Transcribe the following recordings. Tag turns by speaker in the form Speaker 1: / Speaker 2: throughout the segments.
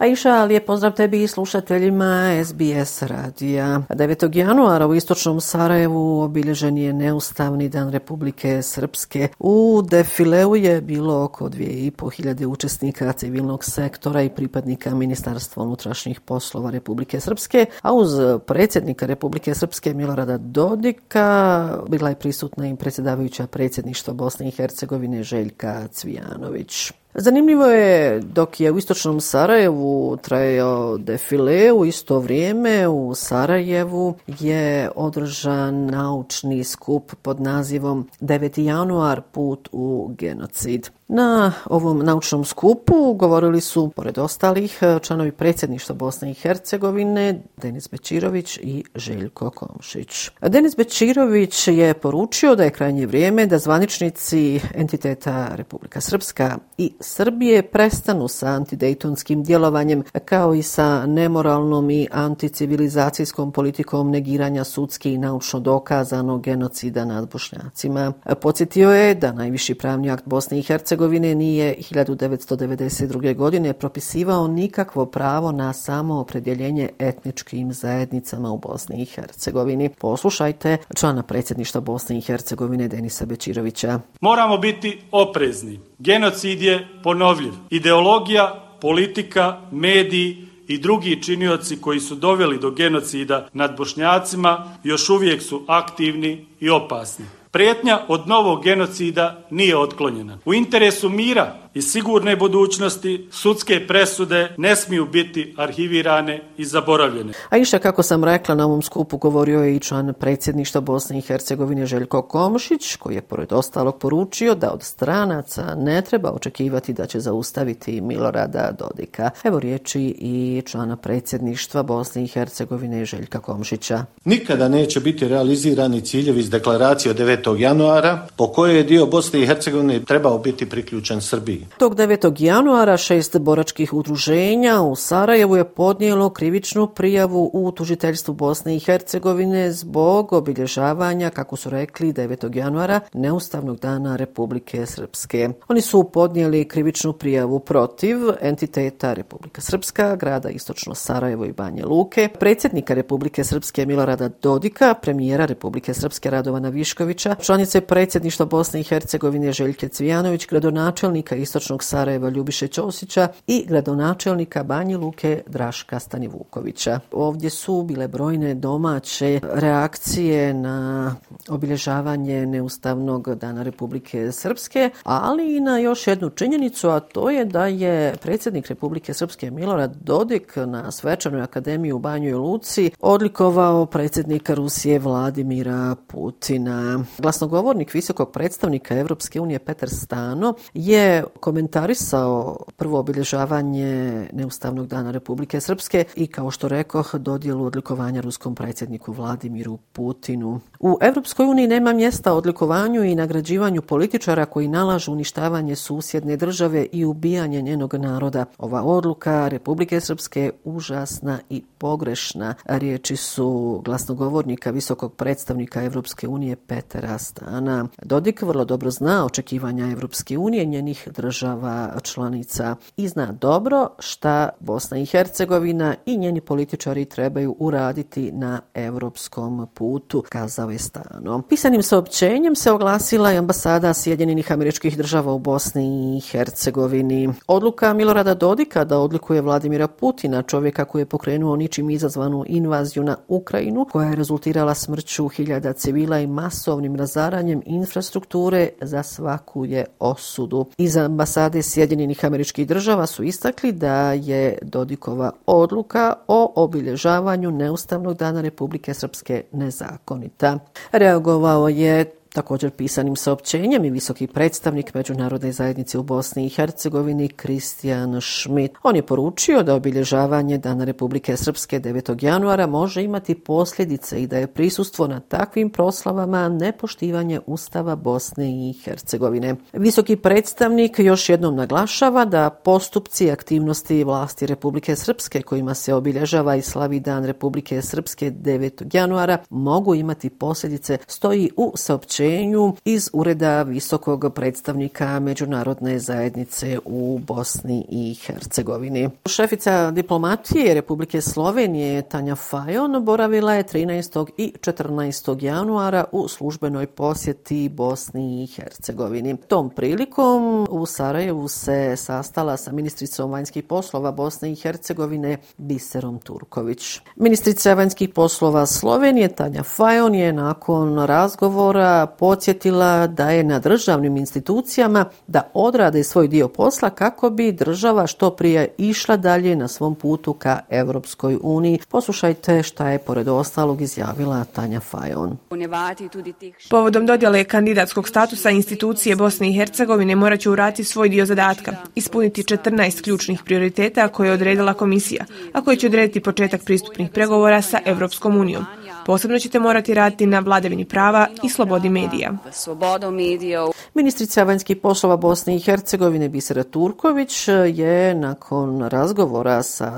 Speaker 1: Aisha, lijep pozdrav tebi i slušateljima SBS radija. 9. januara u istočnom Sarajevu obilježen je neustavni dan Republike Srpske. U defileu je bilo oko 2500 učesnika civilnog sektora i pripadnika Ministarstva unutrašnjih poslova Republike Srpske, a uz predsjednika Republike Srpske Milorada Dodika bila je prisutna i predsjedavajuća predsjedništva Bosne i Hercegovine Željka Cvijanović. Zanimljivo je dok je u istočnom Sarajevu trajao defile, u isto vrijeme u Sarajevu je održan naučni skup pod nazivom 9. januar put u genocid. Na ovom naučnom skupu govorili su, pored ostalih, članovi predsjedništva Bosne i Hercegovine, Denis Bečirović i Željko Komšić. Denis Bečirović je poručio da je krajnje vrijeme da zvaničnici entiteta Republika Srpska i Srbije prestanu sa antidejtonskim djelovanjem kao i sa nemoralnom i anticivilizacijskom politikom negiranja sudski i naučno dokazanog genocida nad bošnjacima. Podsjetio je da najviši pravni akt Bosne i Hercegovine nije 1992. godine propisivao nikakvo pravo na samo opredjeljenje etničkim zajednicama u Bosni i Hercegovini. Poslušajte člana predsjedništva Bosne i Hercegovine Denisa Bečirovića.
Speaker 2: Moramo biti oprezni. Genocid je ponovljiv. Ideologija, politika, mediji i drugi činioci koji su doveli do genocida nad bošnjacima još uvijek su aktivni i opasni. Prijetnja od novog genocida nije otklonjena. U interesu mira i sigurne budućnosti sudske presude ne smiju biti arhivirane i zaboravljene.
Speaker 1: A iša, kako sam rekla, na ovom skupu govorio je i član predsjedništva Bosne i Hercegovine Željko Komšić, koji je pored ostalog poručio da od stranaca ne treba očekivati da će zaustaviti Milorada Dodika. Evo riječi i člana predsjedništva Bosne i Hercegovine Željka Komšića.
Speaker 3: Nikada neće biti realizirani ciljevi iz deklaracije od 9 januara, po kojoj je dio Bosne i Hercegovine trebao biti priključen Srbiji.
Speaker 1: Tog 9. januara šest boračkih udruženja u Sarajevu je podnijelo krivičnu prijavu u tužiteljstvu Bosne i Hercegovine zbog obilježavanja, kako su rekli, 9. januara neustavnog dana Republike Srpske. Oni su podnijeli krivičnu prijavu protiv entiteta Republika Srpska, grada Istočno Sarajevo i Banje Luke, predsjednika Republike Srpske Milorada Dodika, premijera Republike Srpske Radovana Viškovića, članice predsjedništva Bosne i Hercegovine Željke Cvijanović, gradonačelnika istočnog Sarajeva Ljubiše Ćosića i gradonačelnika Banje Luke Draška Stanivukovića. Ovdje su bile brojne domaće reakcije na obilježavanje neustavnog dana Republike Srpske, ali i na još jednu činjenicu, a to je da je predsjednik Republike Srpske Milorad Dodik na svečanoj akademiji u Banjoj Luci odlikovao predsjednika Rusije Vladimira Putina. Glasnogovornik visokog predstavnika Evropske unije Petar Stano je komentarisao prvo obilježavanje neustavnog dana Republike Srpske i kao što rekoh dodjelu odlikovanja ruskom predsjedniku Vladimiru Putinu. U Evropskoj uniji nema mjesta odlikovanju i nagrađivanju političara koji nalažu uništavanje susjedne države i ubijanje njenog naroda. Ova odluka Republike Srpske je užasna i pogrešna. Riječi su glasnogovornika visokog predstavnika Evropske unije Petera Stana. Dodik vrlo dobro zna očekivanja Evropske unije, njenih država članica i zna dobro šta Bosna i Hercegovina i njeni političari trebaju uraditi na evropskom putu, kazao je Stano. Pisanim saopćenjem se oglasila i ambasada Sjedinjenih američkih država u Bosni i Hercegovini. Odluka Milorada Dodika da odlikuje Vladimira Putina, čovjeka koji je pokrenuo ničim izazvanu invaziju na Ukrajinu, koja je rezultirala smrću hiljada civila i masovnim razaranjem infrastrukture za svaku je osudu. Iz ambasade Sjedinjenih američkih država su istakli da je Dodikova odluka o obilježavanju neustavnog dana Republike Srpske nezakonita. Reagovao je Također pisanim saopćenjem i visoki predstavnik Međunarodne zajednice u Bosni i Hercegovini Kristijan Schmidt. On je poručio da obilježavanje Dana Republike Srpske 9. januara može imati posljedice i da je prisustvo na takvim proslavama nepoštivanje Ustava Bosne i Hercegovine. Visoki predstavnik još jednom naglašava da postupci i aktivnosti vlasti Republike Srpske kojima se obilježava i slavi Dan Republike Srpske 9. januara mogu imati posljedice stoji u saopćenju priopćenju iz Ureda visokog predstavnika Međunarodne zajednice u Bosni i Hercegovini. Šefica diplomatije Republike Slovenije Tanja Fajon boravila je 13. i 14. januara u službenoj posjeti Bosni i Hercegovini. Tom prilikom u Sarajevu se sastala sa ministricom vanjskih poslova Bosne i Hercegovine Biserom Turković. Ministrica vanjskih poslova Slovenije Tanja Fajon je nakon razgovora podsjetila da je na državnim institucijama da odrade svoj dio posla kako bi država što prije išla dalje na svom putu ka Evropskoj uniji. Poslušajte šta je pored ostalog izjavila Tanja Fajon.
Speaker 4: Povodom dodjele kandidatskog statusa institucije Bosne i Hercegovine morat će urati svoj dio zadatka, ispuniti 14 ključnih prioriteta koje je odredila komisija, a koje će odrediti početak pristupnih pregovora sa Evropskom unijom. Posebno ćete morati raditi na vladavini prava i slobodi medija.
Speaker 1: Ministrica vanjskih poslova Bosne i Hercegovine Bisera Turković je nakon razgovora sa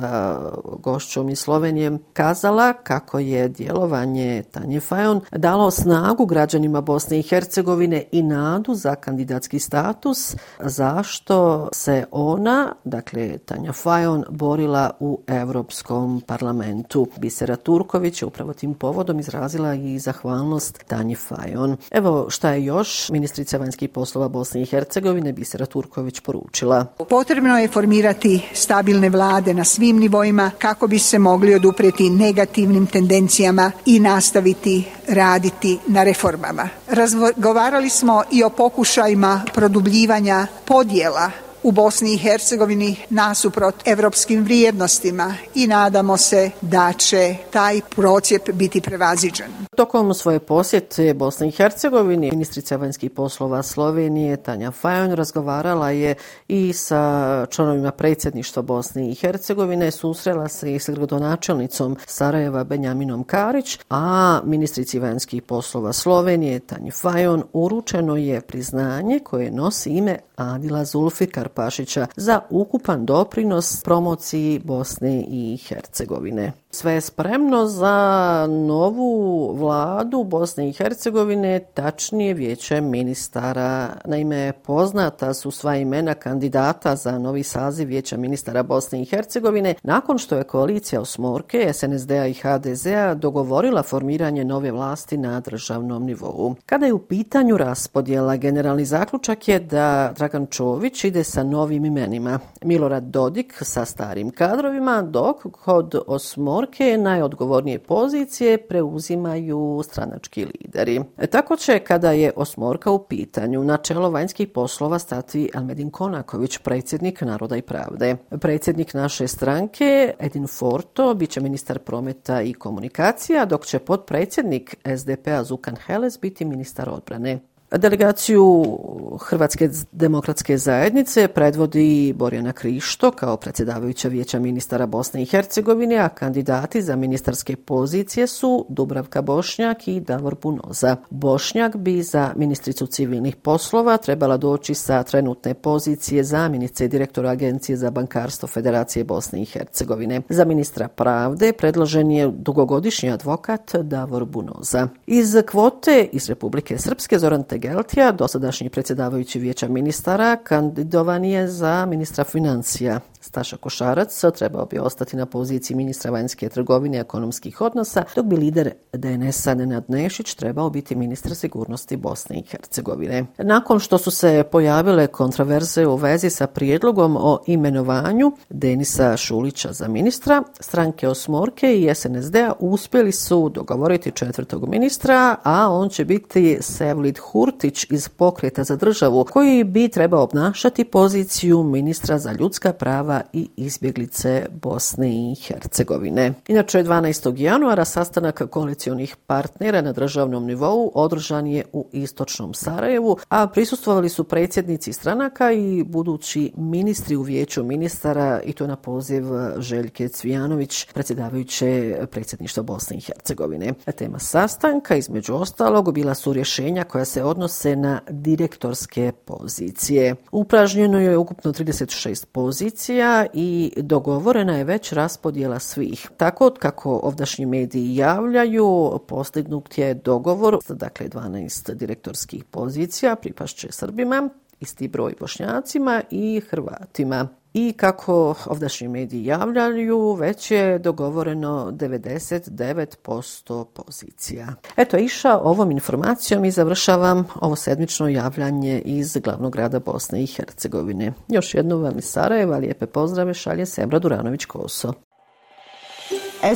Speaker 1: gošćom iz Slovenije kazala kako je djelovanje Tanje Fajon dalo snagu građanima Bosne i Hercegovine i nadu za kandidatski status zašto se ona, dakle Tanja Fajon, borila u Evropskom parlamentu. Bisera Turković je upravo tim povodom povodom izrazila i zahvalnost Tanji Fajon. Evo šta je još ministrica vanjskih poslova Bosne i Hercegovine Bisera Turković poručila.
Speaker 5: Potrebno je formirati stabilne vlade na svim nivoima kako bi se mogli odupreti negativnim tendencijama i nastaviti raditi na reformama. Razgovarali smo i o pokušajima produbljivanja podjela u Bosni i Hercegovini nasuprot evropskim vrijednostima i nadamo se da će taj procijep biti prevaziđen.
Speaker 1: Tokom svoje posjete Bosni i Hercegovini, ministrica vanjskih poslova Slovenije Tanja Fajon razgovarala je i sa članovima predsjedništva Bosne i Hercegovine, susrela se i sa gradonačelnicom Sarajeva Benjaminom Karić, a ministrici vanjskih poslova Slovenije Tanji Fajon uručeno je priznanje koje nosi ime Adila Zulfikar Pašića za ukupan doprinos promociji Bosne i Hercegovine. Sve je spremno za novu vladu Bosne i Hercegovine, tačnije vijeće ministara. Naime, poznata su sva imena kandidata za novi saziv vijeća ministara Bosne i Hercegovine nakon što je koalicija Osmorke, SNSD-a i HDZ-a dogovorila formiranje nove vlasti na državnom nivou. Kada je u pitanju raspodjela, generalni zaključak je da Dragan Čović ide sa novim imenima. Milorad Dodik sa starim kadrovima, dok kod Osmorke Norke najodgovornije pozicije preuzimaju stranački lideri. E, tako će, kada je Osmorka u pitanju, na čelo vanjskih poslova stati Almedin Konaković, predsjednik Naroda i pravde. Predsjednik naše stranke, Edin Forto, bit će ministar prometa i komunikacija, dok će podpredsjednik SDP-a Zukan Heles biti ministar odbrane. Delegaciju Hrvatske demokratske zajednice predvodi Borjana Krišto kao predsjedavajuća vijeća ministara Bosne i Hercegovine, a kandidati za ministarske pozicije su Dubravka Bošnjak i Davor Bunoza. Bošnjak bi za ministricu civilnih poslova trebala doći sa trenutne pozicije zamjenice direktora Agencije za bankarstvo Federacije Bosne i Hercegovine. Za ministra pravde predložen je dugogodišnji advokat Davor Bunoza. Iz kvote iz Republike Srpske Zoran Geltija, dosadašnji predsjedavajući vijeća ministara, kandidovan je za ministra financija. Staša Košarac trebao bi ostati na poziciji ministra vanjske trgovine i ekonomskih odnosa, dok bi lider DNS-a Nenad Nešić trebao biti ministar sigurnosti Bosne i Hercegovine. Nakon što su se pojavile kontraverze u vezi sa prijedlogom o imenovanju Denisa Šulića za ministra, stranke Osmorke i SNSD-a uspjeli su dogovoriti četvrtog ministra, a on će biti Sevlid Hurtić iz pokreta za državu, koji bi trebao obnašati poziciju ministra za ljudska prava i izbjeglice Bosne i Hercegovine. Inače, 12. januara sastanak koalicijonih partnera na državnom nivou održan je u Istočnom Sarajevu, a prisustvovali su predsjednici stranaka i budući ministri u vijeću ministara i to na poziv Željke Cvijanović, predsjedavajuće predsjedništva Bosne i Hercegovine. Tema sastanka, između ostalog, bila su rješenja koja se odnose na direktorske pozicije. Upražnjeno je ukupno 36 pozicija pozicija i dogovorena je već raspodjela svih. Tako kako ovdašnji mediji javljaju, postignut je dogovor, dakle 12 direktorskih pozicija pripašće Srbima, isti broj Bošnjacima i Hrvatima. I kako ovdašnji mediji javljaju, već je dogovoreno 99% pozicija. Eto, iša ovom informacijom i završavam ovo sedmično javljanje iz glavnog grada Bosne i Hercegovine. Još jednu vam iz Sarajeva, lijepe pozdrave, šalje Sebra Duranović-Koso.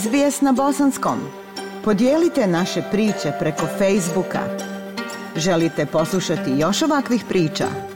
Speaker 6: SBS na bosanskom. Podijelite naše priče preko Facebooka. Želite poslušati još ovakvih priča?